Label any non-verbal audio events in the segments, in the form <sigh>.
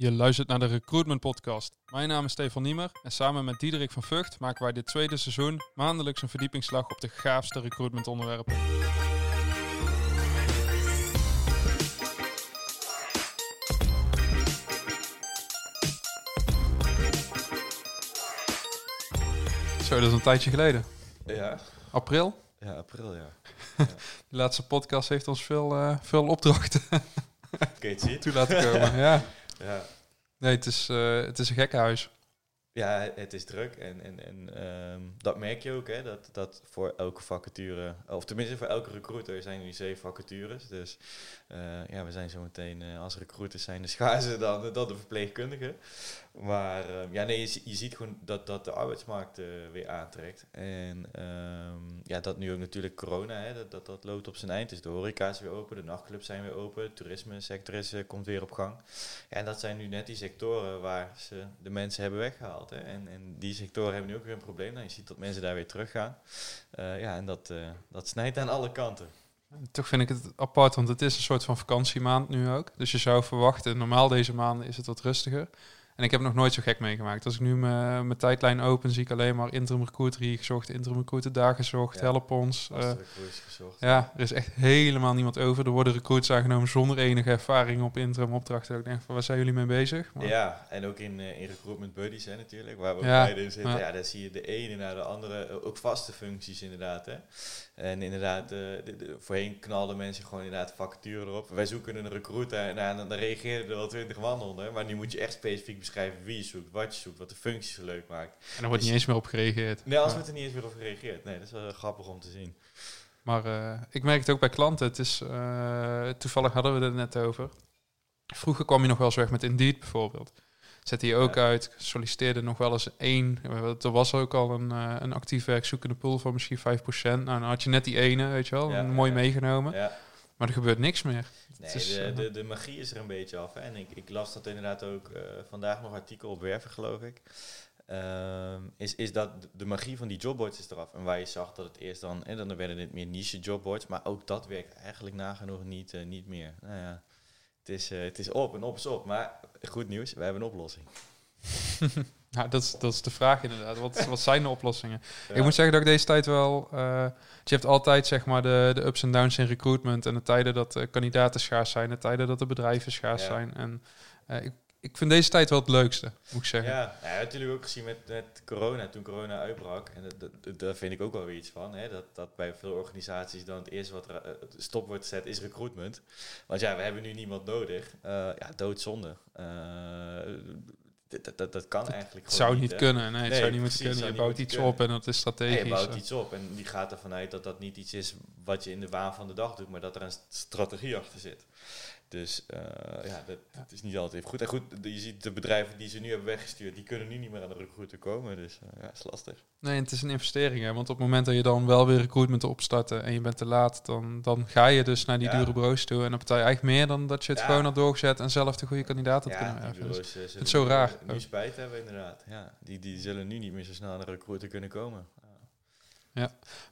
Je luistert naar de Recruitment Podcast. Mijn naam is Stefan Niemer en samen met Diederik van Vught maken wij dit tweede seizoen maandelijks een verdiepingsslag op de gaafste recruitment onderwerpen. Zo, dat is een tijdje geleden. Ja, April. ja april, ja. <laughs> De laatste podcast heeft ons veel, eh, veel opdrachten het zien? toe laten komen. ja. Ja. Nee, het is, eh, het is een gekkenhuis. ja, het is druk en, en, en ehm, dat merk je ook, hè, dat, dat voor elke vacature, of tenminste voor elke recruiter zijn er nu zeven vacatures. Dus eh, ja, we zijn zometeen eh, als recruiters zijn de schaarser dan, dan de verpleegkundigen. Maar ehm, ja, nee, je, zie- je ziet gewoon dat, dat de arbeidsmarkt eh, weer aantrekt. En ehm, ja, dat nu ook natuurlijk corona, hè, dat, dat, dat loopt op zijn eind. Dus de horeca is weer open, de nachtclubs zijn weer open, de toerisme sector is, eh, komt weer op gang. En dat zijn nu net die sectoren waar ze de mensen hebben weggehaald. Hè. En, en die sectoren hebben nu ook weer een probleem. Nou, je ziet dat mensen daar weer teruggaan. Eh, ja, en dat, dat snijdt aan alle kanten. Toch vind ik het apart, want het is een soort van vakantiemaand nu ook. Dus je zou verwachten, normaal deze maanden is het wat rustiger. En ik heb nog nooit zo gek meegemaakt. Als ik nu mijn mijn tijdlijn open, zie ik alleen maar interim recruiter hier gezocht, interim recruiter daar gezocht, Ja. help ons. Eh, gezocht. ja, er is echt helemaal niemand over. Er worden recruits aangenomen zonder enige ervaring op interim opdrachten. Ik denk van, waar zijn jullie mee bezig? Maar- Ja, en ook in, eh, in recruitment buddies hè, natuurlijk, waar we Ja, beide in zitten. ja. Ja. daar zie je de ene naar de andere, eh, ook vaste functies inderdaad. Hè. En inderdaad, eh, de, de- voorheen knalden mensen gewoon inderdaad vacature erop. Wij zoeken een recruiter en dan, dan reageerden er wel twintig man onder. Maar nu moet je echt specifiek beschrijven wie je zoekt, wat je zoekt, wat de functies zo leuk maakt. En er wordt niet eens meer op gereageerd. Nee, Ja. wordt er niet eens meer op gereageerd. Nee, dat is wel grappig om te zien. Maar eh, ik merk het ook bij klanten. Het is, eh, toevallig hadden we het er net over. Vroeger kwam je nog wel eens weg met Indeed bijvoorbeeld. Zette je ook Ja. uit, solliciteerde nog wel eens één. Er was ook al een, eh, een actief werkzoekende pool van misschien 5%. Nou, dan had je net die ene, weet je wel, Ja, mooi ja. meegenomen. Maar er gebeurt niks meer. Nee, is, de, eh, de, de magie is er een beetje af. Hè? En ik, ik las dat inderdaad ook eh, vandaag nog artikel op Werven, geloof ik. Ehm, is, is dat de magie van die jobboards is eraf. En waar je zag dat het eerst dan, en dan werden het meer niche jobboards, maar ook dat werkt eigenlijk nagenoeg niet, eh, niet meer. Nou ja, het is, het is op en op is op. Maar goed nieuws, we hebben een oplossing. <laughs> Nou, dat is, dat is de vraag inderdaad. Wat, wat zijn de oplossingen? <laughs> Ja. Ik moet zeggen dat ik deze tijd wel... eh, je hebt altijd zeg maar de, de ups en downs in recruitment... en de tijden dat de kandidaten schaars zijn... de tijden dat de bedrijven schaars Ja. zijn. En eh, ik, ik vind deze tijd wel het leukste, moet ik zeggen. Ja, ja, natuurlijk ook gezien met, met corona, toen corona uitbrak. En dat, dat, daar vind ik ook wel weer iets van. Hè, dat, dat bij veel organisaties dan het eerste wat eh, stop wordt gezet is recruitment. Want ja, we hebben nu niemand nodig. Eh, ja, doodzonde. Eh, dat, dat, dat, dat kan eigenlijk Het zou niet hè. kunnen, nee, het Nee, zou niet moeten kunnen. Je bouwt iets op en dat is Nee, strategisch. je bouwt iets op en die gaat ervan uit dat dat niet iets is wat je in de waan van de dag doet, maar dat er een st- strategie achter zit. Dus eh, ja, dat, dat is niet altijd even goed. En goed, je ziet de bedrijven die ze nu hebben weggestuurd, die kunnen nu niet meer aan de recruiter komen. Dus eh, ja, is lastig. Nee, het is een investering. Hè? Want op het moment dat je dan wel weer recruitment opstarten en je bent te laat, dan, dan ga je dus naar die Ja. dure bureaus toe. En dan betaal je eigenlijk meer dan dat je het Ja. gewoon had doorgezet en zelf de goede kandidaat had ja, kunnen werven. Dus eh, zullen is zo raar. Nu spijt hebben inderdaad. Ja, die, die zullen nu niet meer zo snel aan de recruiter kunnen komen.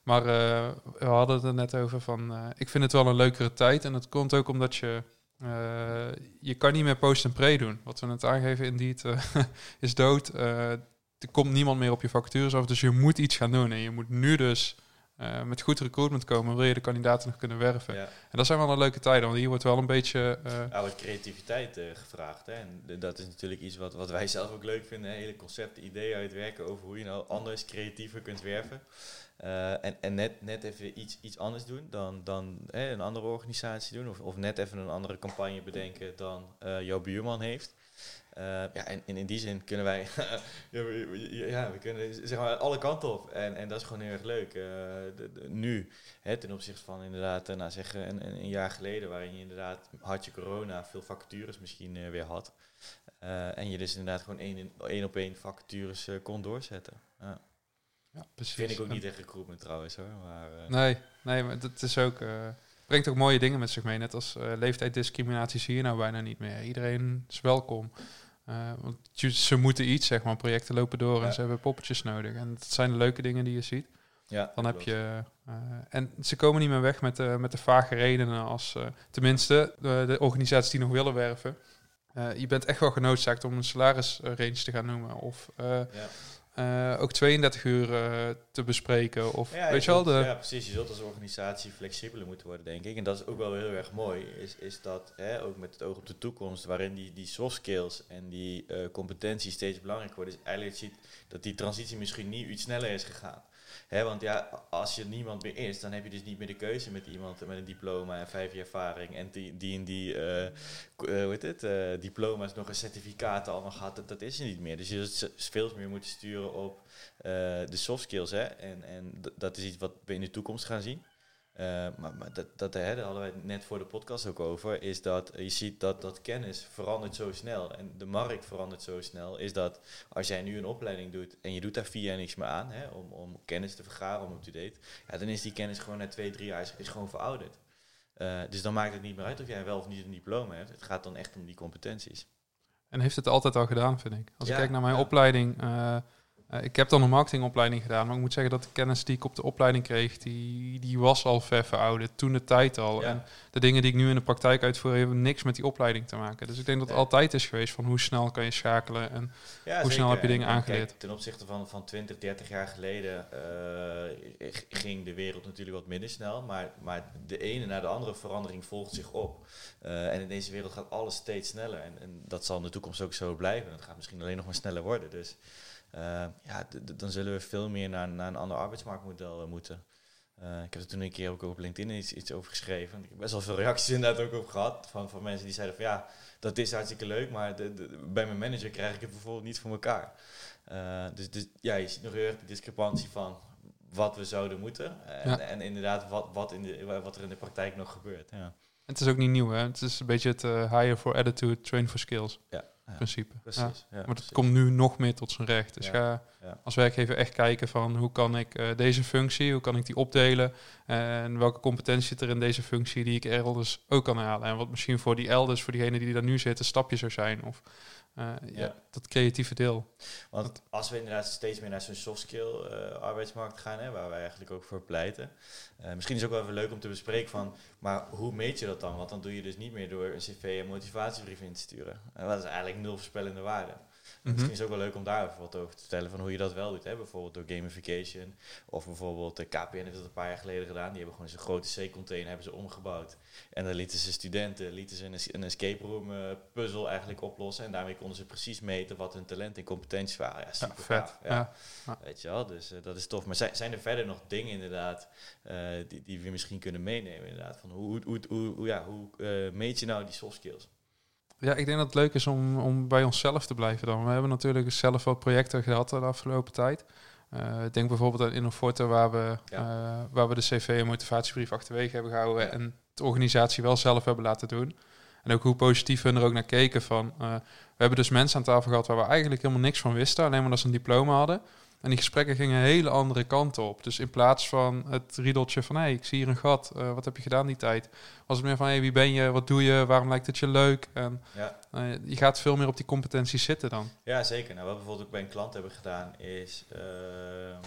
Maar eh, we hadden het er net over van, ik vind het wel een leukere tijd. En dat komt ook omdat je, eh, je kan niet meer post en pre doen. Wat we net aangeven, Indeed eh, <laughs> is dood. Eh, er komt niemand meer op je vacatures af, dus je moet iets gaan doen. En je moet nu dus eh, met goed recruitment komen, wil je de kandidaten nog kunnen werven. Ja. En dat zijn wel een leuke tijden, want hier wordt wel een beetje... wat creativiteit gevraagd. Hè? En dat is natuurlijk iets wat, wat wij zelf ook leuk vinden. Hele concepten, ideeën uitwerken over hoe je nou anders, creatiever kunt werven. Eh, en en net, net even iets, iets anders doen dan, dan hè, een andere organisatie doen. Of, of net even een andere campagne bedenken dan eh, jouw buurman heeft. Eh, ja, en, en in die zin kunnen wij, <laughs> ja, we, kunnen zeg maar alle kanten op. En, en dat is gewoon heel erg leuk. Nu, hè, ten opzichte van inderdaad, nou zeggen, een, een, jaar geleden, waarin je inderdaad, had je corona, veel vacatures misschien weer had. En je dus inderdaad gewoon één, één op één vacatures kon doorzetten. Ja, precies. Vind ik ook niet echt recruitment trouwens hoor. Maar, eh, Nee, nee, maar het is ook... eh, brengt ook mooie dingen met zich mee. Net als eh leeftijddiscriminatie zie je nou bijna niet meer. Iedereen is welkom. Want ze moeten iets, zeg maar. Projecten lopen door en ze hebben poppetjes nodig. En dat zijn de leuke dingen die je ziet. ja, Dan heb je... en ze komen niet meer weg met de, met de vage redenen als... tenminste, de, de organisaties die nog willen werven... je bent echt wel genoodzaakt om een salarisrange te gaan noemen. Of Ja. Eh, ook 32 uur eh, te bespreken. Of Ja, weet je wel, de, ja, precies. Je zult als organisatie flexibeler moeten worden, denk ik. En dat is ook wel heel erg mooi. Is, is dat, hè, ook met het oog op de toekomst, waarin die, die soft skills en die eh, competenties steeds belangrijker worden, is eigenlijk ziet dat die transitie misschien niet iets sneller is gegaan. Hè, want ja, als je niemand meer is, dan heb je dus niet meer de keuze met iemand met een diploma en vijf jaar ervaring en die, die en die, eh, hoe heet het, eh, diploma's, nog een certificaten allemaal gehad. Dat, dat is er niet meer. Dus je zult veel meer moeten sturen op de soft skills. Hè? En, en dat is iets wat we in de toekomst gaan zien. Eh, maar maar dat, dat, hè, daar hadden wij het net voor de podcast ook over, is dat je ziet dat, dat kennis verandert zo snel en de markt verandert zo snel, is dat als jij nu een opleiding doet en je doet daar vier jaar niks meer aan, hè, om, om kennis te vergaren, om up-to-date, ja, dan is die kennis gewoon na twee, drie jaar is, is gewoon verouderd. Eh, dus dan maakt het niet meer uit of jij wel of niet een diploma hebt. Het gaat dan echt om die competenties. En heeft het altijd al gedaan, vind ik. Als Ja, ik kijk naar mijn ja. opleiding. eh, eh, ik heb dan een marketingopleiding gedaan. Maar ik moet zeggen dat de kennis die ik op de opleiding kreeg, die, die was al ver verouderd. Toen de tijd al. Ja. En de dingen die ik nu in de praktijk uitvoer, hebben niks met die opleiding te maken. Dus ik denk dat het altijd is geweest van hoe snel kan je schakelen. En Ja, Hoe snel heb je En- dingen en aangeleerd? kijk, ten opzichte van, van 20, 30 jaar geleden eh, ging de wereld natuurlijk wat minder snel. Maar, maar de ene na de andere verandering volgt zich op. Eh, en in deze wereld gaat alles steeds sneller. En, en dat zal in de toekomst ook zo blijven. Het gaat misschien alleen nog maar sneller worden. Dus ja, d- d- dan zullen we veel meer naar, naar een ander arbeidsmarktmodel eh, moeten. Eh, ik heb er toen een keer ook op LinkedIn iets, iets over geschreven. Ik heb best wel veel reacties <laughs> inderdaad ook op gehad. Van, van mensen die zeiden van ja, dat is hartstikke leuk, maar de, de- bij mijn manager krijg ik het bijvoorbeeld niet voor elkaar. Eh, dus, dus ja, je ziet nog heel erg de discrepantie van wat we zouden moeten. En, Ja. en inderdaad wat, wat, in de, wat er in de praktijk nog gebeurt. Ja, het is ook niet nieuw, hè? Het is een beetje het eh, hire for attitude, train for skills ja, ja, principe. precies. Maar precies. dat komt nu nog meer tot zijn recht. Dus ga als werkgever echt kijken van hoe kan ik eh, deze functie, hoe kan ik die opdelen en welke competentie zit er in deze functie die ik elders ook kan halen. En wat misschien voor die elders, voor diegenen die daar nu zitten, stapje zou zijn. Of eh, ja. Ja. dat creatieve deel. Want als we inderdaad steeds meer naar zo'n soft skill eh, arbeidsmarkt gaan, hè, waar wij eigenlijk ook voor pleiten. eh, misschien is het ook wel even leuk om te bespreken van, maar hoe meet je dat dan? Want dan doe je dus niet meer door een cv en motivatiebrief in te sturen. En dat is eigenlijk nul voorspellende waarde. Mhm. Misschien is het ook wel leuk om daar even wat over te vertellen van hoe je dat wel doet. Hè? Bijvoorbeeld door gamification. Of bijvoorbeeld de KPN heeft dat een paar jaar geleden gedaan. Die hebben gewoon zo'n grote C-container hebben ze omgebouwd. En dan lieten ze studenten lieten ze een, een escape room eh, puzzel eigenlijk oplossen. En daarmee konden ze precies meten wat hun talent en competenties waren. Ja, Ja, super vet. Ja. Ja. Weet je wel, dus eh, dat is tof. Maar zijn, zijn er verder nog dingen inderdaad eh, die, die we misschien kunnen meenemen inderdaad? Van hoe, hoe, hoe, hoe, ja, hoe meet je nou die soft skills? Ja, ik denk dat het leuk is om, om bij onszelf te blijven dan. We hebben natuurlijk zelf wel projecten gehad de afgelopen tijd. Eh, ik denk bijvoorbeeld aan Innoforte, waar we, Ja. eh, waar we de cv en motivatiebrief achterwege hebben gehouden Ja. en de organisatie wel zelf hebben laten doen. En ook hoe positief we er ook naar keken van. eh, we hebben dus mensen aan tafel gehad waar we eigenlijk helemaal niks van wisten, alleen maar dat ze een diploma hadden. En die gesprekken gingen een hele andere kant op. Dus in plaats van het riedeltje van... hé, hey, ik zie hier een gat, eh, wat heb je gedaan die tijd? Was het meer van, hé, hey, wie ben je, wat doe je, waarom lijkt het je leuk? En Ja. eh, je gaat veel meer op die competenties zitten dan. Ja, zeker. Nou, wat we bijvoorbeeld ook bij een klant hebben gedaan is... ehm,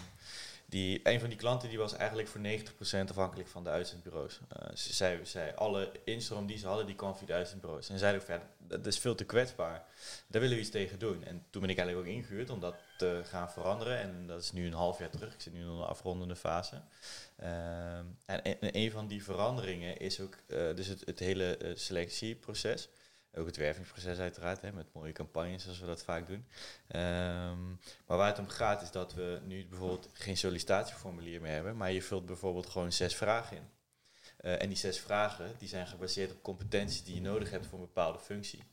die, een van die klanten die was eigenlijk voor 90% afhankelijk van de uitzendbureaus. Eh, ze zei, zei, alle instroom die ze hadden, die kwam via de uitzendbureaus. En zeiden ook, ja, dat is veel te kwetsbaar. Daar willen we iets tegen doen. En toen ben ik eigenlijk ook ingehuurd om dat te gaan veranderen. En dat is nu een half jaar terug. Ik zit nu in een afrondende fase. Ehm, en, en een van die veranderingen is ook eh, dus het, het hele eh, selectieproces. Ook het wervingsproces uiteraard, hè, met mooie campagnes zoals we dat vaak doen. Ehm, maar waar het om gaat is dat we nu bijvoorbeeld geen sollicitatieformulier meer hebben, maar je vult bijvoorbeeld gewoon zes vragen in. Eh, en die zes vragen die zijn gebaseerd op competenties die je nodig hebt voor een bepaalde functie.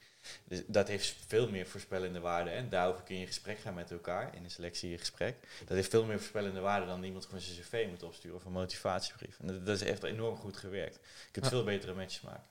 Dus dat heeft veel meer voorspellende waarde. En daarover kun je in gesprek gaan met elkaar, in een selectiegesprek. Dat heeft veel meer voorspellende waarde dan iemand gewoon zijn cv moet opsturen of een motivatiebrief. En dat, dat is echt enorm goed gewerkt. Je kunt Ja. veel betere matches maken.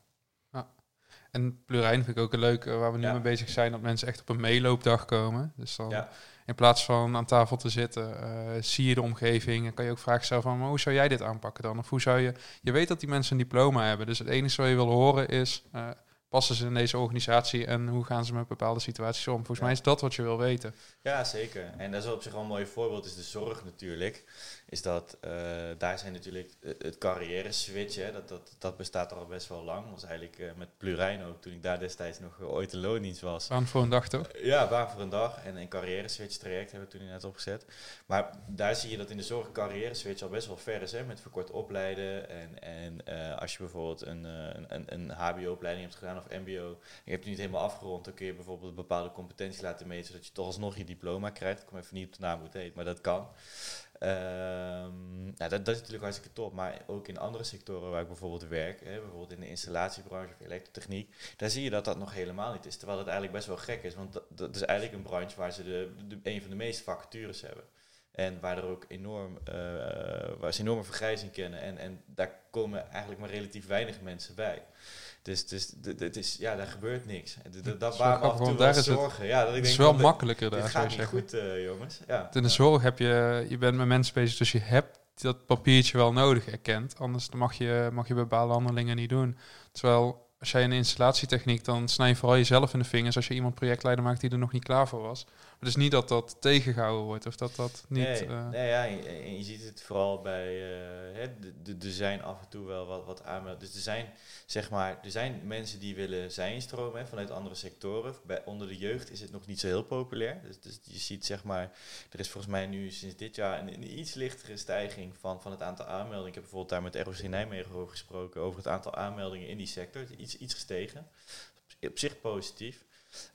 En Plurijn vind ik ook een leuk, eh, waar we nu Ja. mee bezig zijn, dat mensen echt op een meeloopdag komen. Dus dan Ja. in plaats van aan tafel te zitten, eh, zie je de omgeving en kan je ook vragen stellen van, maar hoe zou jij dit aanpakken dan? Of hoe zou je, je weet dat die mensen een diploma hebben, dus het enige wat je wil horen is, eh, passen ze in deze organisatie en hoe gaan ze met bepaalde situaties om? Volgens Ja. mij is dat wat je wil weten. Ja, zeker. En dat is op zich wel een mooi voorbeeld, is de zorg natuurlijk. Is dat uh, daar zijn natuurlijk het carrière switch, hè, dat, dat, dat bestaat al best wel lang. Dat was eigenlijk uh, met Plurijn ook, toen ik daar destijds nog ooit een loondienst was. Baan voor een dag toch? Ja, baan voor een dag. En een carrière switch traject hebben we toen net opgezet. Maar daar zie je dat in de zorg carrière switch al best wel ver is, hè, met verkort opleiden. En, en uh, als je bijvoorbeeld een, een, een, HBO-opleiding hebt gedaan of MBO, je hebt die niet helemaal afgerond, dan kun je bijvoorbeeld een bepaalde competentie laten meten, zodat je toch alsnog je diploma krijgt. Ik kom even niet op de naam hoe het heet, maar dat kan. Um, nou, dat, dat, is natuurlijk hartstikke top. Maar ook in andere sectoren waar ik bijvoorbeeld werk, hè, bijvoorbeeld in de installatiebranche of elektrotechniek, daar zie je dat dat nog helemaal niet is. Terwijl dat eigenlijk best wel gek is, want dat, is eigenlijk een branche waar ze de, een van de meeste vacatures hebben. En waar er ook enorm, uh, waar ze enorme vergrijzing kennen. En, en daar komen eigenlijk maar relatief weinig mensen bij. Dus, dus het is, ja, daar gebeurt niks. Dat, dat waar af en toe daar is zorgen. Het, ja, dat ik het is wel makkelijker daar, dit gaat niet goed, uh, jongens. Ja. In de zorg heb je, je bent met mensen bezig, dus je hebt dat papiertje wel nodig erkend. Anders mag je, mag je bepaalde handelingen niet doen. Terwijl als jij een installatietechniek, dan snij je vooral jezelf in de vingers als je iemand projectleider maakt die er nog niet klaar voor was. Maar dus niet dat dat tegengehouden wordt of dat dat niet... Nee, uh, nee ja, en je, ziet het vooral bij... Uh, er zijn af en toe wel wat, wat aanmeldingen. Dus er zijn, zeg maar, er zijn mensen die willen zijnstromen vanuit andere sectoren. Bij, onder de jeugd is het nog niet zo heel populair. Dus, dus je ziet, zeg maar, er is volgens mij nu sinds dit jaar een, een, iets lichtere stijging van, van het aantal aanmeldingen. Ik heb bijvoorbeeld daar met ROC Nijmegen over gesproken, over het aantal aanmeldingen in die sector. Iets, iets gestegen. Op zich positief.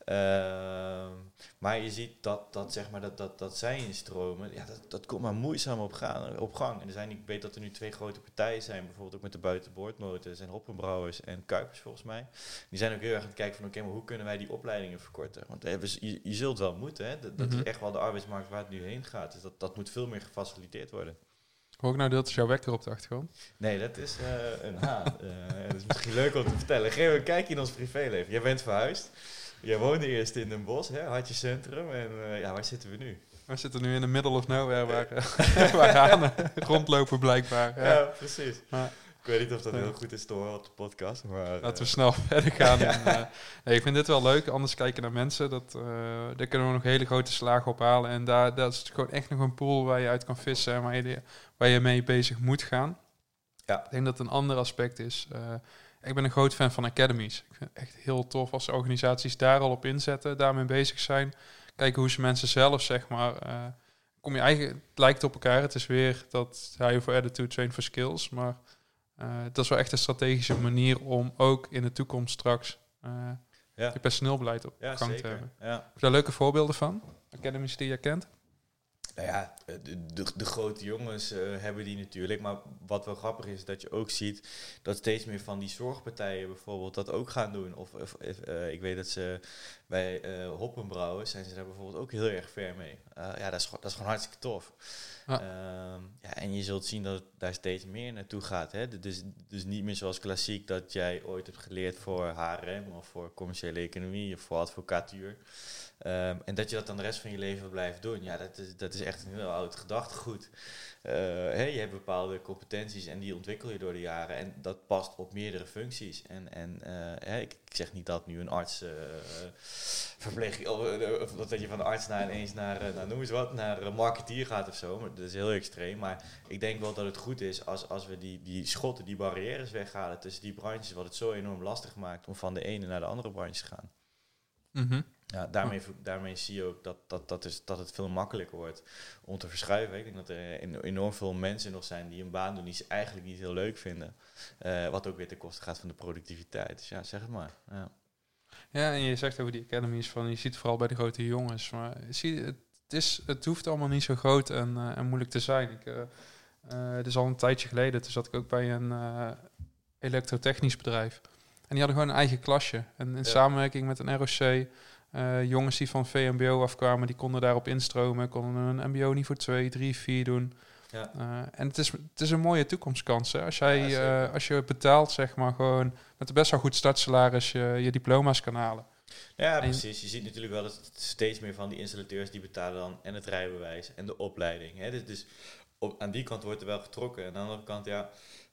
Uh, maar je ziet dat, dat, zeg maar, dat, dat, dat zij instromen, ja, dat, dat komt maar moeizaam op, gaan, op gang. En er zijn, ik weet dat er nu twee grote partijen zijn, bijvoorbeeld ook met de buitenboordmotors en Hoppenbrouwers en Kuipers volgens mij. Die zijn ook heel erg aan het kijken van oké, maar hoe kunnen wij die opleidingen verkorten? Want je, je zult wel moeten, hè? dat, dat is mhm. echt wel de arbeidsmarkt waar het nu heen gaat. Dus dat, dat moet veel meer gefaciliteerd worden. Hoor ik nou dat is jouw wekker op de achtergrond? Nee, dat is uh, een haan. uh, <laughs> dat is misschien leuk om te vertellen. Geef een kijkje in ons privéleven. Jij bent verhuisd. Jij woonde eerst in Den Bosch, hè, had je centrum. En uh, ja, waar zitten we nu? We zitten nu in de middle of nowhere waar, <laughs> waar hanen <laughs> rondlopen blijkbaar. Ja, ja precies. ik weet niet of dat heel goed is te horen op de podcast. Maar, Laten we snel verder gaan. en, nee, ik vind dit wel leuk. Anders kijken naar mensen. Dat, daar kunnen we nog hele grote slagen op halen. En daar dat is gewoon echt nog een pool waar je uit kan vissen. En waar je, waar je mee bezig moet gaan. Ja. Ik denk dat een ander aspect is. Ik ben een groot fan van academies. Ik vind het echt heel tof als organisaties daar al op inzetten, daarmee bezig zijn. Kijken hoe ze mensen zelf, zeg maar, uh, kom je eigen, het lijkt op elkaar. Het is weer dat high for attitude, train for skills. Maar uh, dat is wel echt een strategische manier om ook in de toekomst straks ja. je personeelbeleid op ja, gang zeker. te hebben. Ja. Heb je daar leuke voorbeelden van? Academies die je kent? Nou ja, de, de, de grote jongens uh, hebben die natuurlijk. Maar wat wel grappig is, dat je ook ziet dat steeds meer van die zorgpartijen bijvoorbeeld dat ook gaan doen. Of, of uh, ik weet dat ze bij uh, Hoppenbrouwers zijn ze daar bijvoorbeeld ook heel erg ver mee. ja, dat is, dat is gewoon hartstikke tof. Ja. Ehm, ja, en je zult zien dat het daar steeds meer naartoe gaat. Hè? Dus, dus niet meer zoals klassiek dat jij ooit hebt geleerd voor HRM of voor commerciële economie of voor advocatuur. Um, en dat je dat dan de rest van je leven blijft doen, ja, dat is, dat is echt een heel oud gedachtegoed. Hè, je hebt bepaalde competenties en die ontwikkel je door de jaren. En dat past op meerdere functies. En, en hè, ik, ik, zeg niet dat nu een arts uh, verpleeging, of, dat je van de arts naar ineens naar, naar noem eens wat, naar een marketeer gaat of zo. Maar dat is heel extreem. Maar ik denk wel dat het goed is als, als we die, die schotten, die barrières weghalen tussen die branches, wat het zo enorm lastig maakt om van de ene naar de andere branche te gaan. Mm ja, daarmee, daarmee zie je ook dat, dat, dat, is, dat het veel makkelijker wordt om te verschuiven. Ik denk dat er enorm veel mensen nog zijn die een baan doen die ze eigenlijk niet heel leuk vinden. Uh, wat ook weer ten koste gaat van de productiviteit. Dus ja, zeg het maar. Ja, ja en je zegt over die academies van je ziet vooral bij de grote jongens. Maar zie, het, is, het hoeft allemaal niet zo groot en, uh, en moeilijk te zijn. Ik, uh, het is al een tijdje geleden, toen zat ik ook bij een elektrotechnisch bedrijf. En die hadden gewoon een eigen klasje. En in samenwerking met een ROC jongens die van VMBO afkwamen, die konden daarop instromen, konden een MBO niveau 2, 3, 4 doen. Ja. Uh, en het is, het is een mooie toekomstkans. Hè? Als, jij, ja, uh, als je betaalt, zeg maar, gewoon met een best wel goed startsalaris je, je diploma's kan halen. Ja, precies. Je ziet natuurlijk wel dat steeds meer van die installateurs die betalen dan en het rijbewijs en de opleiding. Hè? Dus, dus op, aan die kant wordt er wel getrokken. En aan de andere kant, ja,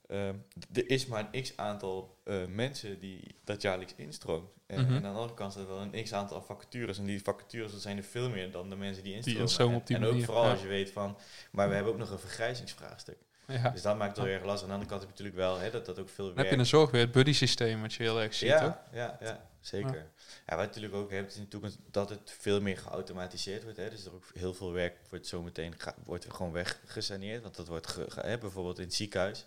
ehm, er is maar een x aantal eh, mensen die dat jaarlijks instroomt. En, Mhm. en aan de andere kant staat wel een x aantal vacatures. En die vacatures dat zijn er veel meer dan de mensen die instromen. En- die en, manier, ook vooral ja. als je weet van, maar we hebben ook nog een vergrijzingsvraagstuk. Ja. Dus dat maakt het heel erg lastig. Aan de andere kant heb je natuurlijk wel hè, dat dat ook veel Dan heb je een zorg weer het buddy systeem wat je heel erg ziet, toch? ja, ja, ja, zeker. Ja. wat je natuurlijk ook hebt, in de toekomst dat het veel meer geautomatiseerd wordt. Hè. Dus er ook heel veel werk wordt zometeen wordt gewoon weggesaneerd. Want dat wordt ge- ge- hè, bijvoorbeeld in het ziekenhuis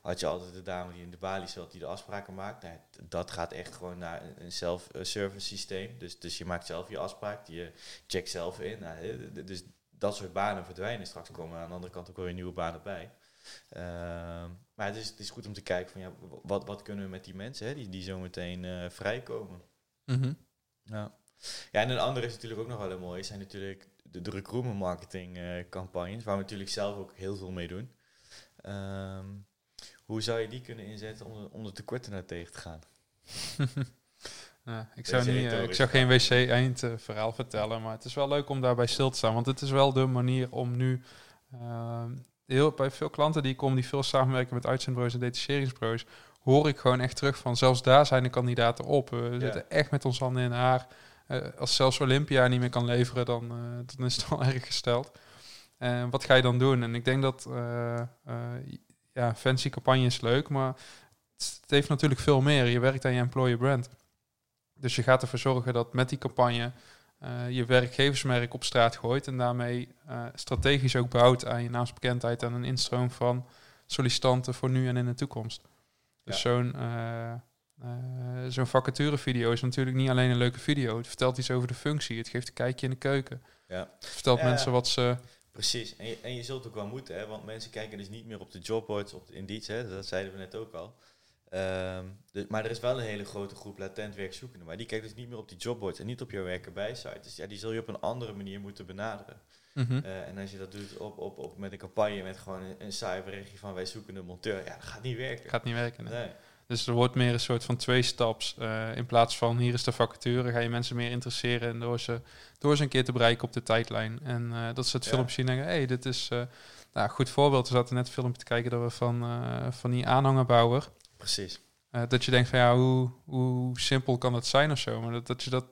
had je altijd de dame die in de balie zat die de afspraken maakt. Nou, dat gaat echt gewoon naar een- self-service systeem. Dus, dus je maakt zelf je afspraak, je checkt zelf in. Nou, hè, dus dat soort banen verdwijnen. Straks komen aan de andere kant ook weer nieuwe banen bij. Ehm, maar het is, het is goed om te kijken van ja, wat, wat kunnen we met die mensen hè, die, die zometeen eh vrijkomen. Mhm. Ja. ja, en een andere is natuurlijk ook nog wel heel mooi, zijn natuurlijk de, de recruitment marketing eh, campagnes, waar we natuurlijk zelf ook heel veel mee doen. Ehm, hoe zou je die kunnen inzetten om, de- om de tekorten naar tegen te gaan? <laughs> Ja, ik, zou niet, eh, ik zou geen wc-eindverhaal vertellen, maar het is wel leuk om daarbij stil te staan. Want het is wel de manier om nu... ehm, heel, bij veel klanten die komen, die veel samenwerken met uitzendbureaus en detacheringsbureaus, hoor ik gewoon echt terug van, zelfs daar zijn de kandidaten op. We Ja. zitten echt met ons handen in haar. Eh, als zelfs Olympia niet meer kan leveren, dan, eh, dan is het <laughs> wel erg gesteld. En wat ga je dan doen? En ik denk dat eh, eh, ja, fancy campagne is leuk, maar het het heeft natuurlijk veel meer. Je werkt aan je employer brand. Dus je gaat ervoor zorgen dat met die campagne eh, je werkgeversmerk op straat gooit en daarmee eh, strategisch ook bouwt aan je naamsbekendheid en een instroom van sollicitanten voor nu en in de toekomst. Dus Ja. zo'n eh, zo'n vacaturevideo is natuurlijk niet alleen een leuke video. Het vertelt iets over de functie. Het geeft een kijkje in de keuken. Ja. Het vertelt Ja. mensen wat ze... Precies, en je, en je zult ook wel moeten, hè, want mensen kijken dus niet meer op de jobboards, op de Indeed, hè, dat zeiden we net ook al. Ehm, de- maar er is wel een hele grote groep latent werkzoekenden, maar die kijkt dus niet meer op die jobboards en niet op jouw werken site. Dus ja, die zul je op een andere manier moeten benaderen. Mhm. Eh, en als je dat doet op, op, op, met een campagne met gewoon een, een saai berichtje van wij zoeken een monteur, ja, dat gaat niet werken. Gaat niet werken. nee. Nee. Dus er wordt meer een soort van twee staps. eh, in plaats van hier is de vacature, ga je mensen meer interesseren en door ze, door ze een keer te bereiken op de tijdlijn. En eh, dat ze het Ja. filmpje zien en denken, hey, dit is nou, goed voorbeeld. We zaten net een filmpje te kijken dat we van, van die aanhangerbouwer. Precies. eh, dat je denkt van ja, hoe, hoe simpel kan dat zijn of zo. Maar dat, dat je dat.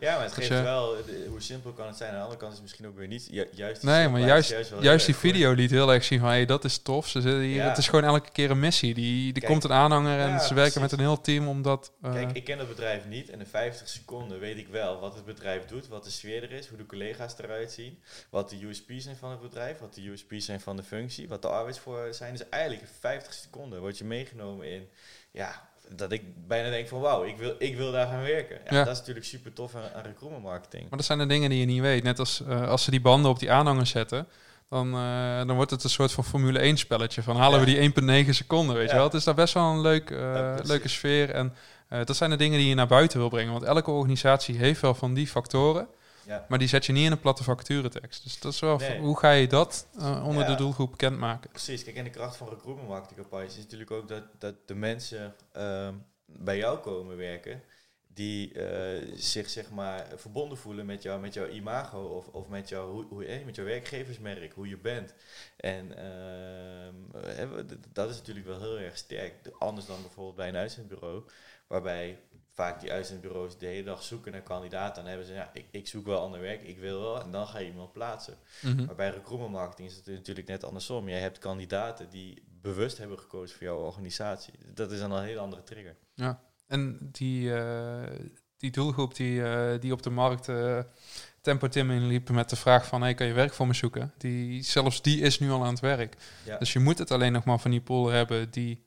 Ja, maar het geeft je- wel, de- hoe simpel kan het zijn. Aan de andere kant is het misschien ook weer niet ju- juist. Nee, maar juist, juist die video liet heel erg zien van hey, dat is tof. Ze zitten hier, Ja. Het is gewoon elke keer een missie. Die, die Kijk, komt een aanhanger en ja, ze werken met een heel team om dat. eh, Kijk, ik ken het bedrijf niet en in 50 seconden weet ik wel wat het bedrijf doet, wat de sfeer er is, hoe de collega's eruit zien, wat de USP's zijn van het bedrijf, wat de USP's zijn van de functie, wat de arbeidsvoorwaarden zijn. Dus eigenlijk in 50 seconden word je meegenomen in, ja, dat ik bijna denk van wauw, ik wil, ik wil daar gaan werken. Ja, Ja. Dat is natuurlijk super tof aan, aan recruitment marketing. Maar dat zijn de dingen die je niet weet. Net als eh, als ze die banden op die aanhanger zetten, dan, eh, dan wordt het een soort van Formule 1 spelletje. Van halen Ja. we die 1,9 seconden, weet je wel. Het is daar best wel een leuk, eh, leuke sfeer. En dat zijn de dingen die je naar buiten wil brengen. Want elke organisatie heeft wel van die factoren, Ja. maar die zet je niet in een platte vacaturetekst. Dus dat is wel, Nee. hoe ga je dat eh, onder Ja. de doelgroep bekendmaken? Precies, kijk, en de kracht van recruitment marketingcampagnes is natuurlijk ook dat, dat de mensen ehm, bij jou komen werken die eh, zich zeg maar verbonden voelen met, jou, met jouw imago of, of met, jou, hoe, hoe, eh, met jouw werkgeversmerk, hoe je bent. En ehm, eh, dat is natuurlijk wel heel erg sterk, anders dan bijvoorbeeld bij een uitzendbureau, waarbij vaak die uitzendbureaus de hele dag zoeken naar kandidaten. Dan hebben ze, ja, ik, ik zoek wel ander werk, ik wil wel, en dan ga je iemand plaatsen. Mhm. Maar bij recruitment marketing is het natuurlijk net andersom. Jij hebt kandidaten die bewust hebben gekozen voor jouw organisatie. Dat is dan een hele andere trigger. En die, eh, die doelgroep die, eh, die op de markt eh, Tempo Tim inliep met de vraag van... Hey, kan je werk voor me zoeken? Die, zelfs die is nu al aan het werk. Ja. Dus je moet het alleen nog maar van die pool hebben die,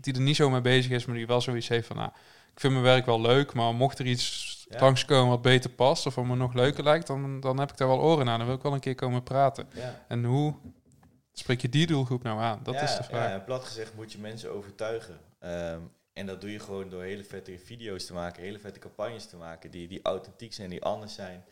die er niet zo mee bezig is... maar die wel zoiets heeft van... Nou, ik vind mijn werk wel leuk, maar mocht er iets Ja. langskomen wat beter past... of wat me nog leuker lijkt, dan, dan heb ik daar wel oren aan. Dan wil ik wel een keer komen praten. Ja. En hoe spreek je die doelgroep nou aan? Dat Ja, is de vraag. Ja, en plat gezegd moet je mensen overtuigen. Ehm, en dat doe je gewoon door hele vette video's te maken, hele vette campagnes te maken, die, die authentiek zijn, die anders zijn.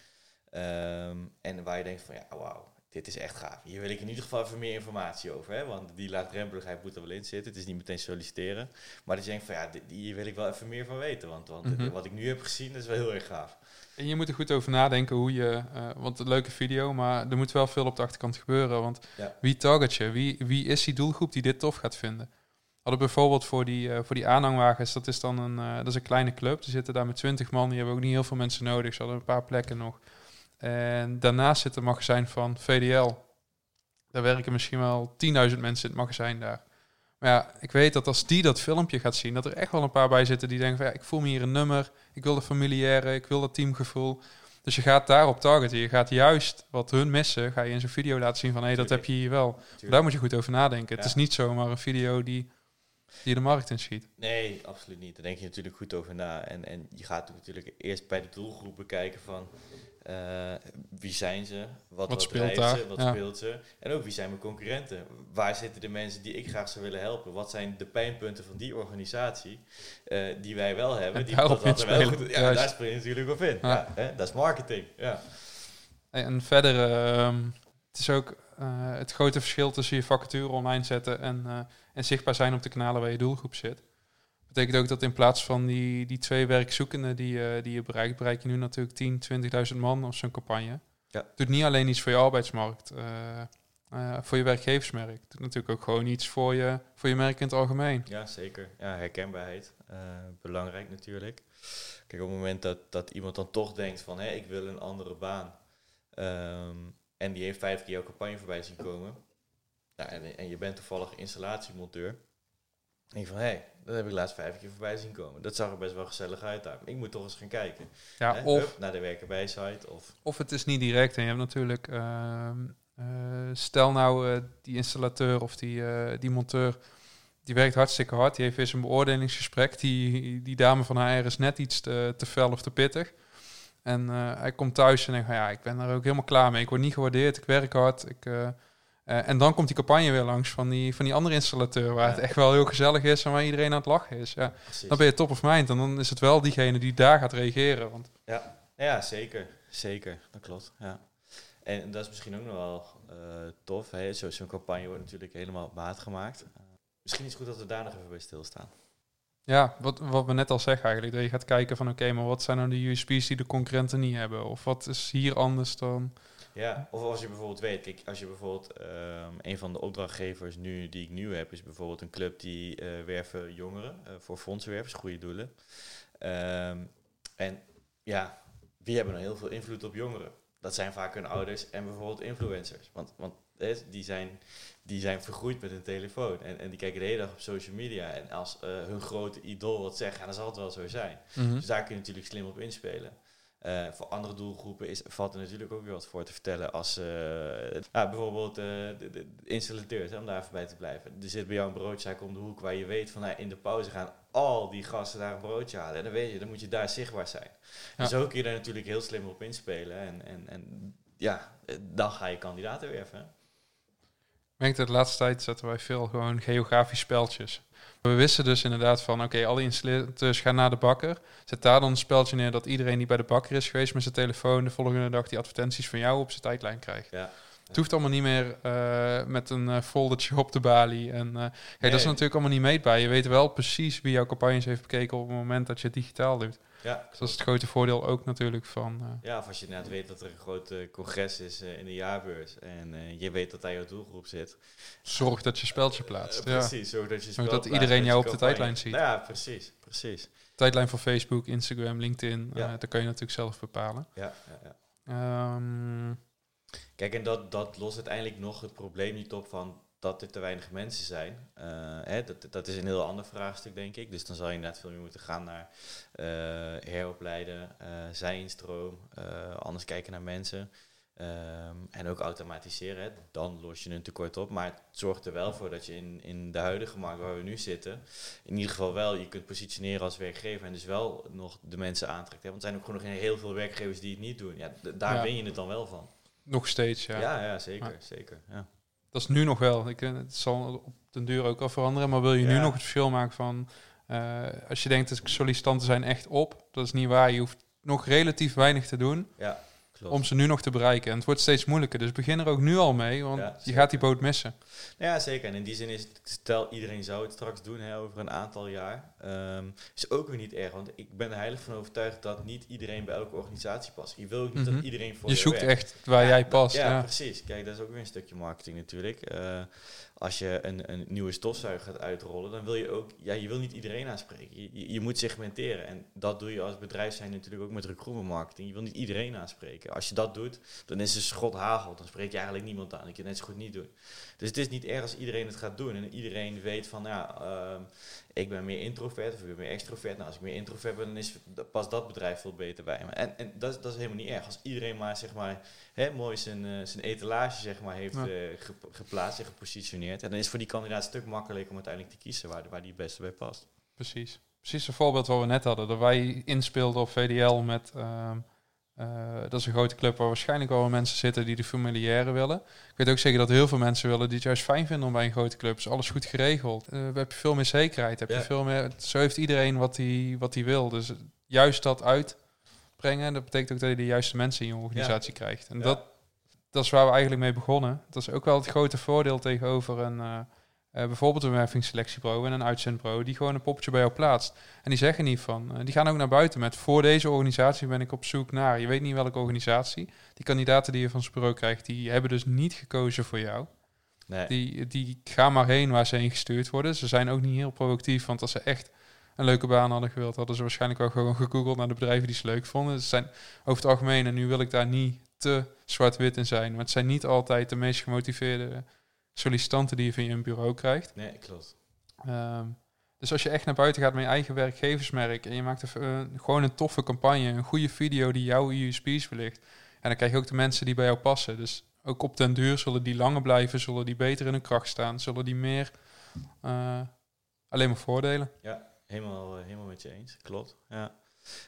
Ehm, en waar je denkt van ja, wauw, dit is echt gaaf. Hier wil ik in ieder geval even meer informatie over. Hè? Want die laagdrempeligheid moet er wel in zitten. Het is niet meteen solliciteren. Maar dat je denkt van ja, hier wil ik wel even meer van weten. Want, want Mhm. wat ik nu heb gezien, is wel heel erg gaaf. En je moet er goed over nadenken hoe je, eh, want een leuke video, maar er moet wel veel op de achterkant gebeuren. Want Ja. wie target je? Wie, wie is die doelgroep die dit tof gaat vinden? Hadden bijvoorbeeld voor die, eh, voor die aanhangwagens, dat is dan een, eh, dat is een kleine club. Die zitten daar met 20 man, die hebben ook niet heel veel mensen nodig. Ze hadden een paar plekken nog. En daarnaast zit een magazijn van VDL. Daar werken misschien wel 10.000 mensen in het magazijn daar. Maar ja, ik weet dat als die dat filmpje gaat zien, dat er echt wel een paar bij zitten die denken van ja, ik voel me hier een nummer, ik wil de familiaire, ik wil dat teamgevoel. Dus je gaat daarop targeten. Je gaat juist wat hun missen, ga je in zo'n video laten zien van hé, dat heb je hier wel. Daar moet je goed over nadenken. Het is niet zomaar een video die, die de markt inschiet. Nee, absoluut niet. Daar denk je natuurlijk goed over na. En, en je gaat natuurlijk eerst bij de doelgroep bekijken van eh, wie zijn ze, wat, wat, speelt daar? ze, wat Ja. speelt ze. En ook wie zijn mijn concurrenten. Waar zitten de mensen die ik graag zou willen helpen? Wat zijn de pijnpunten van die organisatie eh, die wij wel hebben? En die wel goed, ja, Juist. daar spring je natuurlijk op in. Ja. Ja. hè? Dat is marketing. Ja. En verder, ehm, het is ook eh, het grote verschil tussen je vacature online zetten en, en zichtbaar zijn op de kanalen waar je doelgroep zit. Betekent ook dat in plaats van die, die twee werkzoekenden die, je die je bereikt, bereik je nu natuurlijk 10, 20.000 man of zo'n campagne. Ja. Doet niet alleen iets voor je arbeidsmarkt, eh, eh, voor je werkgeversmerk. Doet natuurlijk ook gewoon iets voor je, voor je merk in het algemeen. Ja, zeker. Ja, herkenbaarheid. eh, belangrijk natuurlijk. Kijk, op het moment dat, dat iemand dan toch denkt van... hé, ik wil een andere baan. ehm, en die heeft vijf keer jouw campagne voorbij zien komen. Nou, en, en je bent toevallig installatiemonteur. En denkt van, hé, dat heb ik laatst vijf keer voorbij zien komen. Dat zag er best wel gezellig uit daar. Ik moet toch eens gaan kijken. Ja, of, hup, naar de werken site of... of het is niet direct. En je hebt natuurlijk, ehm, eh, stel nou eh, die installateur of die, eh, die monteur, die werkt hartstikke hard. Die heeft weer zijn beoordelingsgesprek. Die, die dame van HR is net iets te, te fel of te pittig. En hij komt thuis en denkt, ja, ik ben er ook helemaal klaar mee. Ik word niet gewaardeerd, ik werk hard. Ik, eh, en dan komt die campagne weer langs van die, van die andere installateur, waar Ja. het echt wel heel gezellig is en waar iedereen aan het lachen is. Ja, Precies. dan ben je top of mind en dan is het wel diegene die daar gaat reageren. Want Ja, ja zeker. Zeker, dat klopt. Ja. En dat is misschien ook nog wel eh, tof. Hè? Zo- Zo'n campagne wordt natuurlijk helemaal op maat gemaakt. Eh, misschien is het goed dat we daar nog even bij stilstaan. Ja, wat, wat we net al zeggen eigenlijk. Dat je gaat kijken van oké, maar wat zijn nou de USP's die de concurrenten niet hebben? Of wat is hier anders dan... Ja, of als je bijvoorbeeld weet, kijk, als je bijvoorbeeld ehm, een van de opdrachtgevers nu die ik nu heb, is bijvoorbeeld een club die eh, werven jongeren eh, voor fondsenwervers, goede doelen. Ehm, en ja, wie hebben nou heel veel invloed op jongeren? Dat zijn vaak hun ouders en bijvoorbeeld influencers. Want, want die, zijn, die zijn vergroeid met een telefoon en, en die kijken de hele dag op social media. En als eh, hun grote idool wat zegt, ja, dan zal het wel zo zijn. Mhm. Dus daar kun je natuurlijk slim op inspelen. Eh, voor andere doelgroepen is, valt er natuurlijk ook weer wat voor te vertellen. Als eh, ja, bijvoorbeeld eh, de, installateurs, hè, om daar even bij te blijven. Er zit bij jou een broodzaak om de hoek waar je weet van nou, in de pauze gaan al die gasten daar een broodje halen. En dan weet je, dan moet je daar zichtbaar zijn. Ja. En zo kun je daar natuurlijk heel slim op inspelen. En, en, en ja, dan ga je kandidaten werven. Ik merk dat de laatste tijd zetten wij veel gewoon geografisch speltjes. We wisten dus inderdaad van, oké, alle installateurs gaan naar de bakker. Zet daar dan een speltje neer dat iedereen die bij de bakker is geweest met zijn telefoon de volgende dag die advertenties van jou op zijn tijdlijn krijgt. Ja. Het hoeft allemaal niet meer eh, met een eh, foldertje op de balie. En, eh, kijk, dat is natuurlijk allemaal niet meetbaar. Je weet wel precies wie jouw campagnes heeft bekeken op het moment dat je het digitaal doet. Ja, Dus dat is het grote voordeel ook natuurlijk van... Ja, of als je inderdaad weet dat er een groot congres is in de jaarbeurs en je weet dat daar jouw doelgroep zit. zorg dat je speltje plaatst. Ja. precies, zodat je Zodat spel plaatst iedereen jou op de tijdlijn ziet. Ja, precies, precies. Tijdlijn van Facebook, Instagram, LinkedIn. Ja. dat kan je natuurlijk zelf bepalen. Ja, ja, ja. Ehm, Kijk, en dat, dat lost uiteindelijk nog het probleem niet op van dat er te weinig mensen zijn. Eh, hè, dat, dat is een heel ander vraagstuk, denk ik. Dus dan zal je inderdaad veel meer moeten gaan naar eh, heropleiden, eh zijinstroom, anders kijken naar mensen. Ehm, en ook automatiseren, hè. dan los je een tekort op. Maar het zorgt er wel voor dat je in, in de huidige markt waar we nu zitten, in ieder geval wel je kunt positioneren als werkgever en dus wel nog de mensen aantrekt. Hè. Want er zijn ook gewoon nog heel veel werkgevers die het niet doen. Ja, daar Ja. win je het dan wel van. Nog steeds, ja. Ja, ja, zeker, zeker. Ja. Dat is nu nog wel. Ik, eh, het zal op den duur ook wel veranderen. Maar wil je nu nog het verschil maken van... eh, als je denkt, dat sollicitanten zijn echt op. Dat is niet waar. Je hoeft nog relatief weinig te doen. ja, klopt. om ze nu nog te bereiken. En het wordt steeds moeilijker. Dus begin er ook nu al mee, want Ja, je gaat die boot missen. Ja, zeker. En in die zin is het, stel iedereen zou het straks doen hè, over een aantal jaar, ehm, is ook weer niet erg. Want ik ben er heilig van overtuigd dat niet iedereen bij elke organisatie past. Je wil ook niet Mhm. dat iedereen voor Je je zoekt werkt. echt waar Ja, jij past. Ja, Ja, precies. Kijk, dat is ook weer een stukje marketing natuurlijk. Eh, als je een, een nieuwe stofzuiger gaat uitrollen, dan wil je ook, ja, je wil niet iedereen aanspreken. Je, je, moet segmenteren. En dat doe je als bedrijf zijn natuurlijk ook met recruitment marketing. Je wil niet iedereen aanspreken. Als je dat doet, dan is het schot hagel. Dan spreek je eigenlijk niemand aan. Dat kan je net zo goed niet doen. Dus het is niet erg als iedereen het gaat doen. En iedereen weet van, ja, ehm, ik ben meer introvert of ik ben meer extrovert. Nou, als ik meer introvert ben, dan is, past dat bedrijf veel beter bij me. En, en dat, is- dat is helemaal niet erg. Als iedereen maar, zeg maar, hè, mooi zijn, eh, zijn etalage zeg maar, heeft Ja. eh, gep- geplaatst en gepositioneerd. En dan is voor die kandidaat een stuk makkelijker om uiteindelijk te kiezen waar, waar die het beste bij past. precies. Precies een voorbeeld wat we net hadden. Dat wij inspeelden op VDL met... ehm, eh, dat is een grote club waar waarschijnlijk wel mensen zitten die de familiaire willen. Ik weet ook zeker dat heel veel mensen willen die het juist fijn vinden om bij een grote club. Is alles goed geregeld. Eh, heb je veel meer zekerheid. Heb Ja. je veel meer, zo heeft iedereen wat hij wat hij wil. Dus juist dat uitbrengen, dat betekent ook dat je de juiste mensen in je organisatie krijgt. En Ja. dat, dat is waar we eigenlijk mee begonnen. Dat is ook wel het grote voordeel tegenover een, eh, eh, bijvoorbeeld een wervingsselectiebureau en een uitzendbureau die gewoon een poppetje bij jou plaatst. En die zeggen niet van, eh, die gaan ook naar buiten met voor deze organisatie ben ik op zoek naar. Je weet niet welke organisatie. Die kandidaten die je van zijn bureau krijgt, die hebben dus niet gekozen voor jou. Nee. Die, die gaan maar heen waar ze heen gestuurd worden. Ze zijn ook niet heel proactief, want als ze echt een leuke baan hadden gewild, hadden ze waarschijnlijk ook gewoon gegoogeld naar de bedrijven die ze leuk vonden. Ze zijn over het algemeen, en nu wil ik daar niet te zwart-wit in zijn, maar het zijn niet altijd de meest gemotiveerde sollicitanten die je van je bureau krijgt. nee, klopt. Ehm, dus als je echt naar buiten gaat met je eigen werkgeversmerk en je maakt een, eh, gewoon een toffe campagne, een goede video die jouw USP's verlicht, en dan krijg je ook de mensen die bij jou passen. Dus ook op den duur zullen die langer blijven, zullen die beter in hun kracht staan, zullen die meer eh, alleen maar voordelen. Helemaal, eh, helemaal met je eens, klopt. Ja.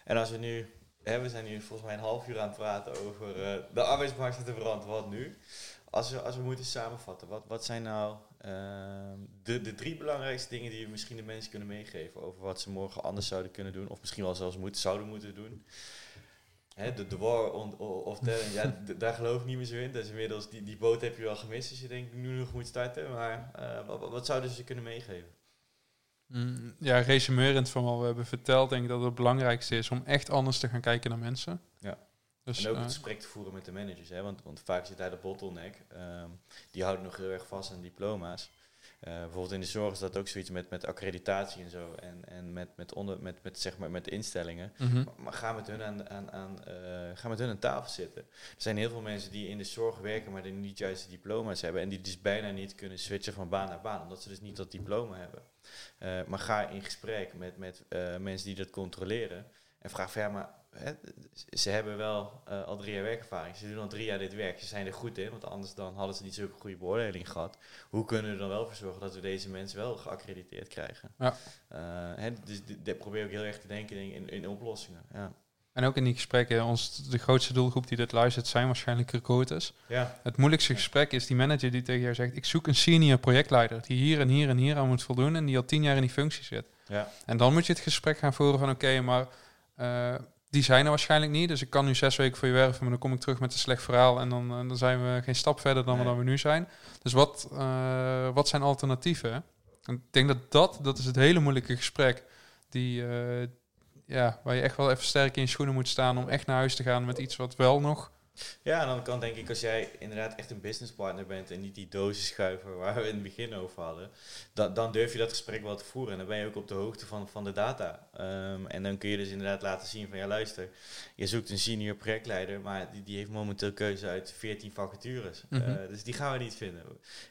En als we nu, hè, we zijn nu volgens mij een half uur aan het praten over de arbeidsmarkt en de verand, wat nu? Als we, als we moeten samenvatten, wat, wat zijn nou ehm, de, de drie belangrijkste dingen die we misschien de mensen kunnen meegeven over wat ze morgen anders zouden kunnen doen, of misschien wel zelfs moeten, zouden moeten doen? Hè, de, de war on, of talent, ja, daar geloof ik niet meer zo in. Dus inmiddels, die, die boot heb je wel gemist als je denkt nu nog moet starten. Maar eh, wat, wat zouden ze kunnen meegeven? Mm, ja, resumerend van wat we hebben verteld, denk ik dat het belangrijkste is om echt anders te gaan kijken naar mensen. Ja. Dus, en ook eh, het gesprek te voeren met de managers, hè? Want, want vaak zit daar de bottleneck. Ehm, die houden nog heel erg vast aan diploma's. Eh, bijvoorbeeld in de zorg is dat ook zoiets met, met accreditatie en zo. En, en met, met, onder, met, met, zeg maar, met instellingen. mhm. Maar, maar ga, met hun aan, aan, aan, eh, ga met hun aan tafel zitten. Er zijn heel veel mensen die in de zorg werken, maar die niet juist de diploma's hebben. En die dus bijna niet kunnen switchen van baan naar baan, omdat ze dus niet dat diploma hebben. Eh, maar ga in gesprek met, met eh, mensen die dat controleren. En vraag van ja, maar hè, ze hebben wel eh, al drie jaar werkervaring. Ze doen al drie jaar dit werk. Ze zijn er goed in, want anders dan hadden ze niet zulke goede beoordeling gehad. Hoe kunnen we er dan wel voor zorgen dat we deze mensen wel geaccrediteerd krijgen? Ja. Eh, hè, dus dit probeer ik heel erg te denken in, in, in oplossingen. Ja. En ook in die gesprekken, ons, de grootste doelgroep die dit luistert, zijn waarschijnlijk recruiters. Ja. Het moeilijkste gesprek is die manager die tegen jou zegt: Ik zoek een senior projectleider die hier en hier en hier aan moet voldoen en die al tien jaar in die functie zit. Ja. En dan moet je het gesprek gaan voeren van: Oké, maar eh, die zijn er waarschijnlijk niet. Dus ik kan nu zes weken voor je werven, maar dan kom ik terug met een slecht verhaal en dan, eh, dan zijn we geen stap verder dan, we, Nee. dan we nu zijn. Dus wat, eh, wat zijn alternatieven? En ik denk dat dat, dat is het hele moeilijke gesprek die, eh, ja, waar je echt wel even sterk in je schoenen moet staan om echt naar huis te gaan met iets wat wel nog Ja, en dan kan denk ik als jij inderdaad echt een businesspartner bent en niet die dozen schuiven waar we in het begin over hadden, dan, dan durf je dat gesprek wel te voeren en dan ben je ook op de hoogte van, van de data. Ehm, en dan kun je dus inderdaad laten zien van ja luister, je zoekt een senior projectleider, maar die, die heeft momenteel keuze uit 14 vacatures. Mhm. Eh, dus die gaan we niet vinden.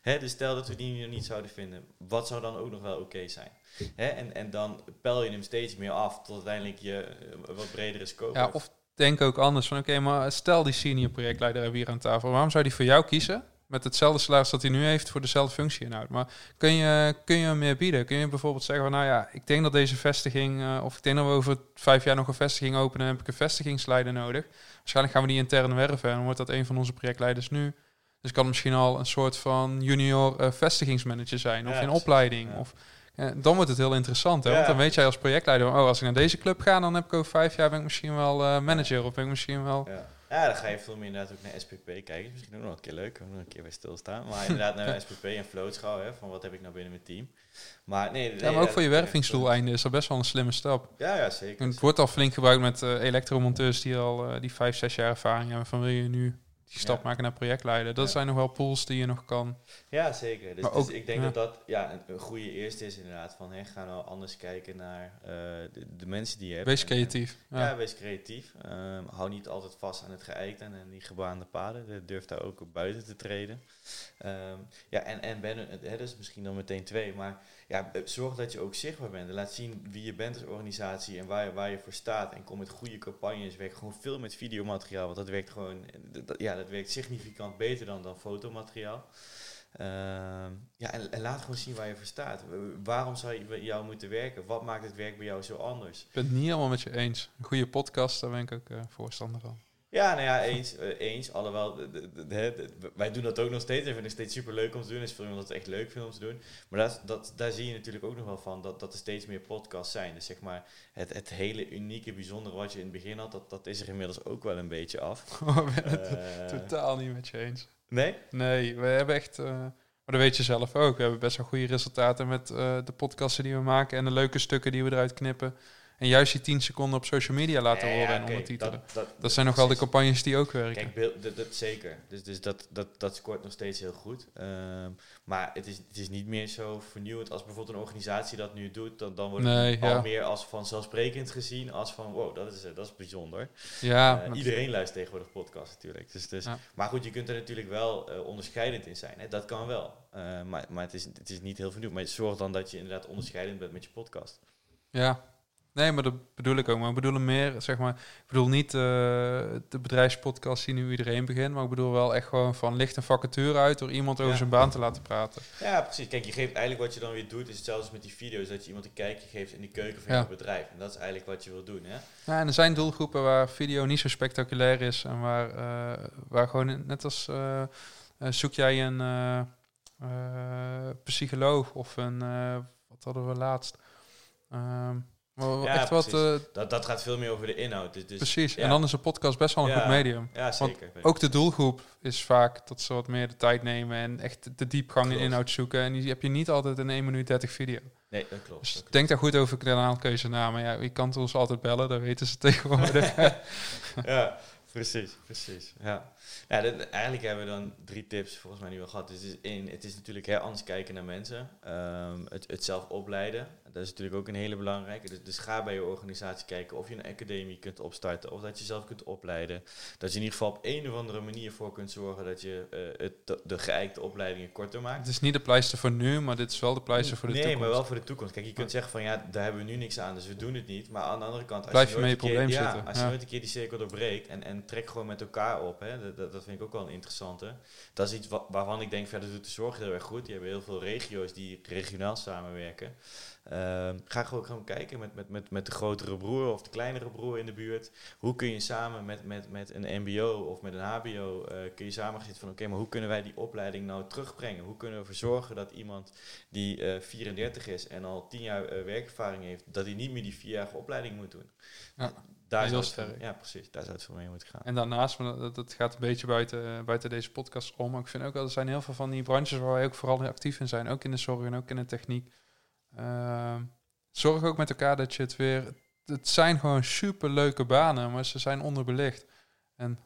Hè, dus stel dat we die nu niet zouden vinden, wat zou dan ook nog wel oké zijn? Hè, en, en dan pel je hem steeds meer af tot uiteindelijk je eh, wat bredere scope Ja, of denk ook anders van oké, maar stel die senior projectleider hebben hier aan tafel. Waarom zou die voor jou kiezen? Met hetzelfde salaris dat hij nu heeft voor dezelfde functie inhoudt. Maar kun je, kun je hem meer bieden? Kun je bijvoorbeeld zeggen van nou ja, ik denk dat deze vestiging, eh, of ik denk dat we over vijf jaar nog een vestiging openen, heb ik een vestigingsleider nodig. Waarschijnlijk gaan we die intern werven en dan wordt dat een van onze projectleiders nu. Dus kan misschien al een soort van junior eh, vestigingsmanager zijn, of Ja, in opleiding. Ja. Of Ja, dan wordt het heel interessant. Hè? Ja. Want dan weet jij als projectleider, oh, als ik naar deze club ga, dan heb ik over vijf jaar ben ik misschien wel eh, manager of ben ik misschien wel. Ja. ja, dan ga je veel meer inderdaad ook naar SPP kijken. Is Misschien ook nog een keer leuk, om nog een keer bij stilstaan. Maar <laughs> inderdaad naar SPP en floatschouw, hè, van wat heb ik nou binnen mijn team. Maar nee, nee Ja, maar ook voor je wervingsdoeleinden is dat best wel een slimme stap. Ja, ja, zeker. En het wordt al flink gebruikt met eh, elektromonteurs die al eh, die vijf, zes jaar ervaring hebben. Van wil je nu die stap Ja. maken naar projectleider? Dat Ja. zijn nog wel pools die je nog kan. Ja, zeker. Dus, dus ook- ik denk ja. dat dat ja, een, goede eerste is inderdaad. Van, hè, ga nou anders kijken naar eh, de, de mensen die je hebt. Wees creatief. en- Ja. wees creatief. Ehm, hou niet altijd vast aan het geëikte en die gebaande paden. De- Durf daar ook op buiten te treden. Ehm, ja, en, en ben, hè, dus misschien dan meteen twee. Maar ja, eh, zorg dat je ook zichtbaar bent. En laat zien wie je bent als organisatie en waar, je- waar je voor staat. En kom met goede campagnes. Werk gewoon veel met videomateriaal. Want dat werkt gewoon, dat, ja, dat werkt significant beter dan, dan fotomateriaal. Ehm, ja, en, en laat gewoon zien waar je voor staat. Waarom zou je bij jou moeten werken? Wat maakt het werk bij jou zo anders? Ik ben het niet helemaal met je eens. Een goede podcast, daar ben ik ook eh, voorstander van. Ja, nou ja, eens. eh, eens alhoewel, wij doen dat ook nog steeds. En vinden het steeds super leuk om te doen. Het is veel omdat we echt leuk vinden om te doen. Maar dat, dat, daar zie je natuurlijk ook nog wel van dat, dat er steeds meer podcasts zijn. Dus zeg maar, het, het hele unieke, bijzondere wat je in het begin had, dat, dat is er inmiddels ook wel een beetje af. <laughs> ik ben het Eh, totaal niet met je eens. nee? Nee, we hebben echt. eh, maar dat weet je zelf ook. We hebben best wel goede resultaten met de podcasten die we maken en de leuke stukken die we eruit knippen. En juist die 10 seconden op social media laten Ja, horen en ondertitelen. Dat, dat, zijn nog wel de campagnes die ook werken. Kijk, dat, dat zeker. Dus, dus dat, dat, dat scoort nog steeds heel goed. Ehm, maar het is, het is niet meer zo vernieuwend als bijvoorbeeld een organisatie dat nu doet. Dan, dan wordt het Nee, al ja. meer als vanzelfsprekend gezien. Als van, wow, dat is, dat is bijzonder. ja, Eh, iedereen luistert tegenwoordig podcast natuurlijk. Dus, dus, Ja. Maar goed, je kunt er natuurlijk wel eh, onderscheidend in zijn. Hè? Dat kan wel. Eh, maar maar het, is, het is niet heel vernieuwend. Maar zorg dan dat je inderdaad onderscheidend bent met je podcast. Ja, nee, maar dat bedoel ik ook. Maar ik bedoel hem meer, zeg maar, ik bedoel niet eh, de bedrijfspodcast die nu iedereen begint, maar ik bedoel wel echt gewoon van licht een vacature uit door iemand over Ja. zijn baan te laten praten. Ja, precies. Kijk, je geeft eigenlijk wat je dan weer doet, is hetzelfde als met die video's, dat je iemand een kijkje geeft in de keuken van Ja. je bedrijf. En dat is eigenlijk wat je wil doen, hè? Ja, en er zijn doelgroepen waar video niet zo spectaculair is en waar, eh, waar gewoon net als eh, eh, zoek jij een eh, eh, psycholoog of een eh, wat hadden we laatst? Ehm, Ja, echt wat eh, Dat, dat gaat veel meer over de inhoud. Dus, dus, precies. ja. En dan is een podcast best wel een Ja. goed medium. Ja, zeker. Ook de doelgroep is vaak dat ze wat meer de tijd nemen en echt de diepgang in inhoud zoeken. En die heb je niet altijd in 1 minuut 30 video. Nee, dat klopt. Dus dat klopt. denk daar goed over kanaalkeuzenamen. Ja, je kan ons altijd bellen, dat weten ze tegenwoordig. <laughs> ja, precies, precies. Ja. Ja, eigenlijk hebben we dan drie tips volgens mij nu wel gehad. Dus het is, één, het is natuurlijk hè, anders kijken naar mensen. Ehm, het, het zelf opleiden. Dat is natuurlijk ook een hele belangrijke. Dus, dus ga bij je organisatie kijken of je een academie kunt opstarten. Of dat je zelf kunt opleiden. Dat je in ieder geval op een of andere manier voor kunt zorgen dat je eh, het, de, geëikte opleidingen korter maakt. het is niet de pleister voor nu, maar dit is wel de pleister voor de nee, toekomst. maar wel voor de toekomst. Kijk, je kunt zeggen van ja, daar hebben we nu niks aan, dus we doen het niet. Maar aan de andere kant, als Blijf je je mee keer, probleem ja, zitten, als je ja. nooit een keer die cirkel doorbreekt en, en trek gewoon met elkaar op, hè, dat, vind ik ook wel een interessante. Dat is iets wa- waarvan ik denk, verder doet de zorg heel erg goed. Die hebben heel veel regio's die regionaal samenwerken. Ehm, ga gewoon, gewoon kijken met, met, met, met de grotere broer of de kleinere broer in de buurt. Hoe kun je samen met, met, met een mbo of met een hbo, eh, kun je samen gaan zitten van oké, maar hoe kunnen wij die opleiding nou terugbrengen? Hoe kunnen we ervoor zorgen dat iemand die eh 34 is en al 10 jaar eh, werkervaring heeft, dat hij niet meer die vierjarige opleiding moet doen? Ja, daar heel sterk. ja, precies. Daar zou het voor mee moeten gaan. En daarnaast, maar dat, dat gaat een beetje buiten, buiten deze podcast om. Maar ik vind ook wel, er zijn heel veel van die branches waar wij ook vooral actief in zijn. Ook in de zorg en ook in de techniek. Ehm, zorg ook met elkaar dat je het weer... Het zijn gewoon super leuke banen, maar ze zijn onderbelicht. En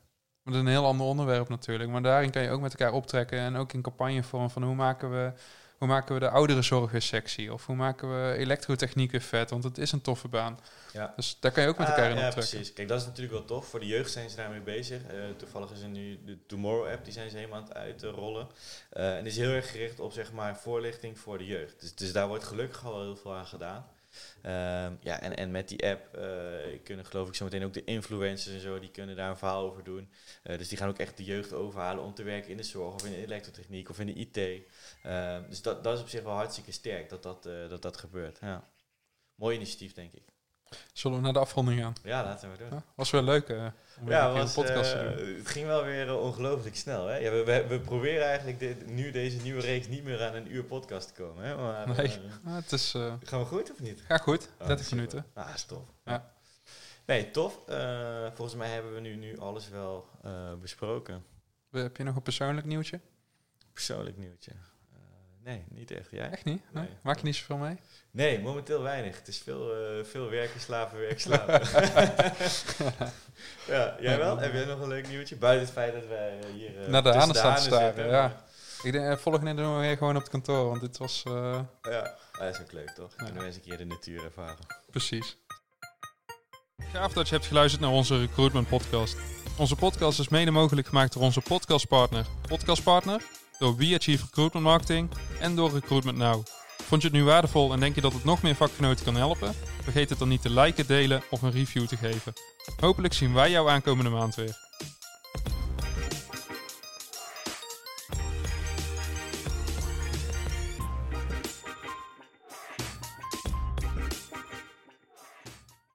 dat is een heel ander onderwerp natuurlijk. Maar daarin kan je ook met elkaar optrekken. En ook in campagnevorm van hoe maken we... Hoe maken we de ouderenzorg weer sexy? Of hoe maken we elektrotechniek weer vet? Want het is een toffe baan. Ja. Dus daar kan je ook met elkaar Ah, in ja, optrekken. precies. Kijk, dat is natuurlijk wel tof. Voor de jeugd zijn ze daarmee bezig. Eh, toevallig is er nu de Tomorrow app, die zijn ze helemaal aan het uitrollen. Eh en die is heel erg gericht op zeg maar voorlichting voor de jeugd. Dus, dus daar wordt gelukkig al heel veel aan gedaan. Ehm, ja, en, en met die app eh, kunnen geloof ik zometeen ook de influencers en zo, die kunnen daar een verhaal over doen. Eh, dus die gaan ook echt de jeugd overhalen om te werken in de zorg of in de elektrotechniek of in de IT. Ehm, dus dat, dat is op zich wel hartstikke sterk dat dat, eh, dat, dat gebeurt. Ja. Mooi initiatief, denk ik. Zullen we naar de afronding gaan? Ja, laten we doen. Ja, was wel leuk uh, om ja, weer een podcast te eh, doen. Het ging wel weer uh, ongelooflijk snel. Hè? Ja, we, we, we proberen eigenlijk dit, nu deze nieuwe reeks niet meer aan een uur podcast te komen. Hè? Maar, Nee. eh, <laughs> het is, eh, gaan we goed of niet? ga goed, Oh, 30 super. minuten. Ah, is tof. Ja. Nee, tof. Eh, volgens mij hebben we nu, nu alles wel eh, besproken. Heb je nog een persoonlijk nieuwtje? Persoonlijk nieuwtje. Nee, niet echt. Jij? Echt niet? Nee? Nee. Maak je niet zoveel mee? Nee, momenteel weinig. Het is veel, eh, veel werken, slapen, werk, <laughs> slapen. ja, jij wel? Heb jij nog een leuk nieuwtje? Buiten het feit dat wij eh, hier eh, Naar de hanen staan staren, ja. Ik denk, eh, volgende doen we weer gewoon op het kantoor, want dit was Ja, dat is ook leuk toch? Ja. Kunnen eens een keer de natuur ervaren. precies. Gaaf dat je hebt geluisterd naar onze Recruitment Podcast. Onze podcast is mede mogelijk gemaakt door onze podcastpartner, Podcastpartner, door We Achieve Recruitment Marketing en door Recruitment Now. Vond je het nu waardevol en denk je dat het nog meer vakgenoten kan helpen? Vergeet het dan niet te liken, delen of een review te geven. Hopelijk zien wij jou aankomende maand weer.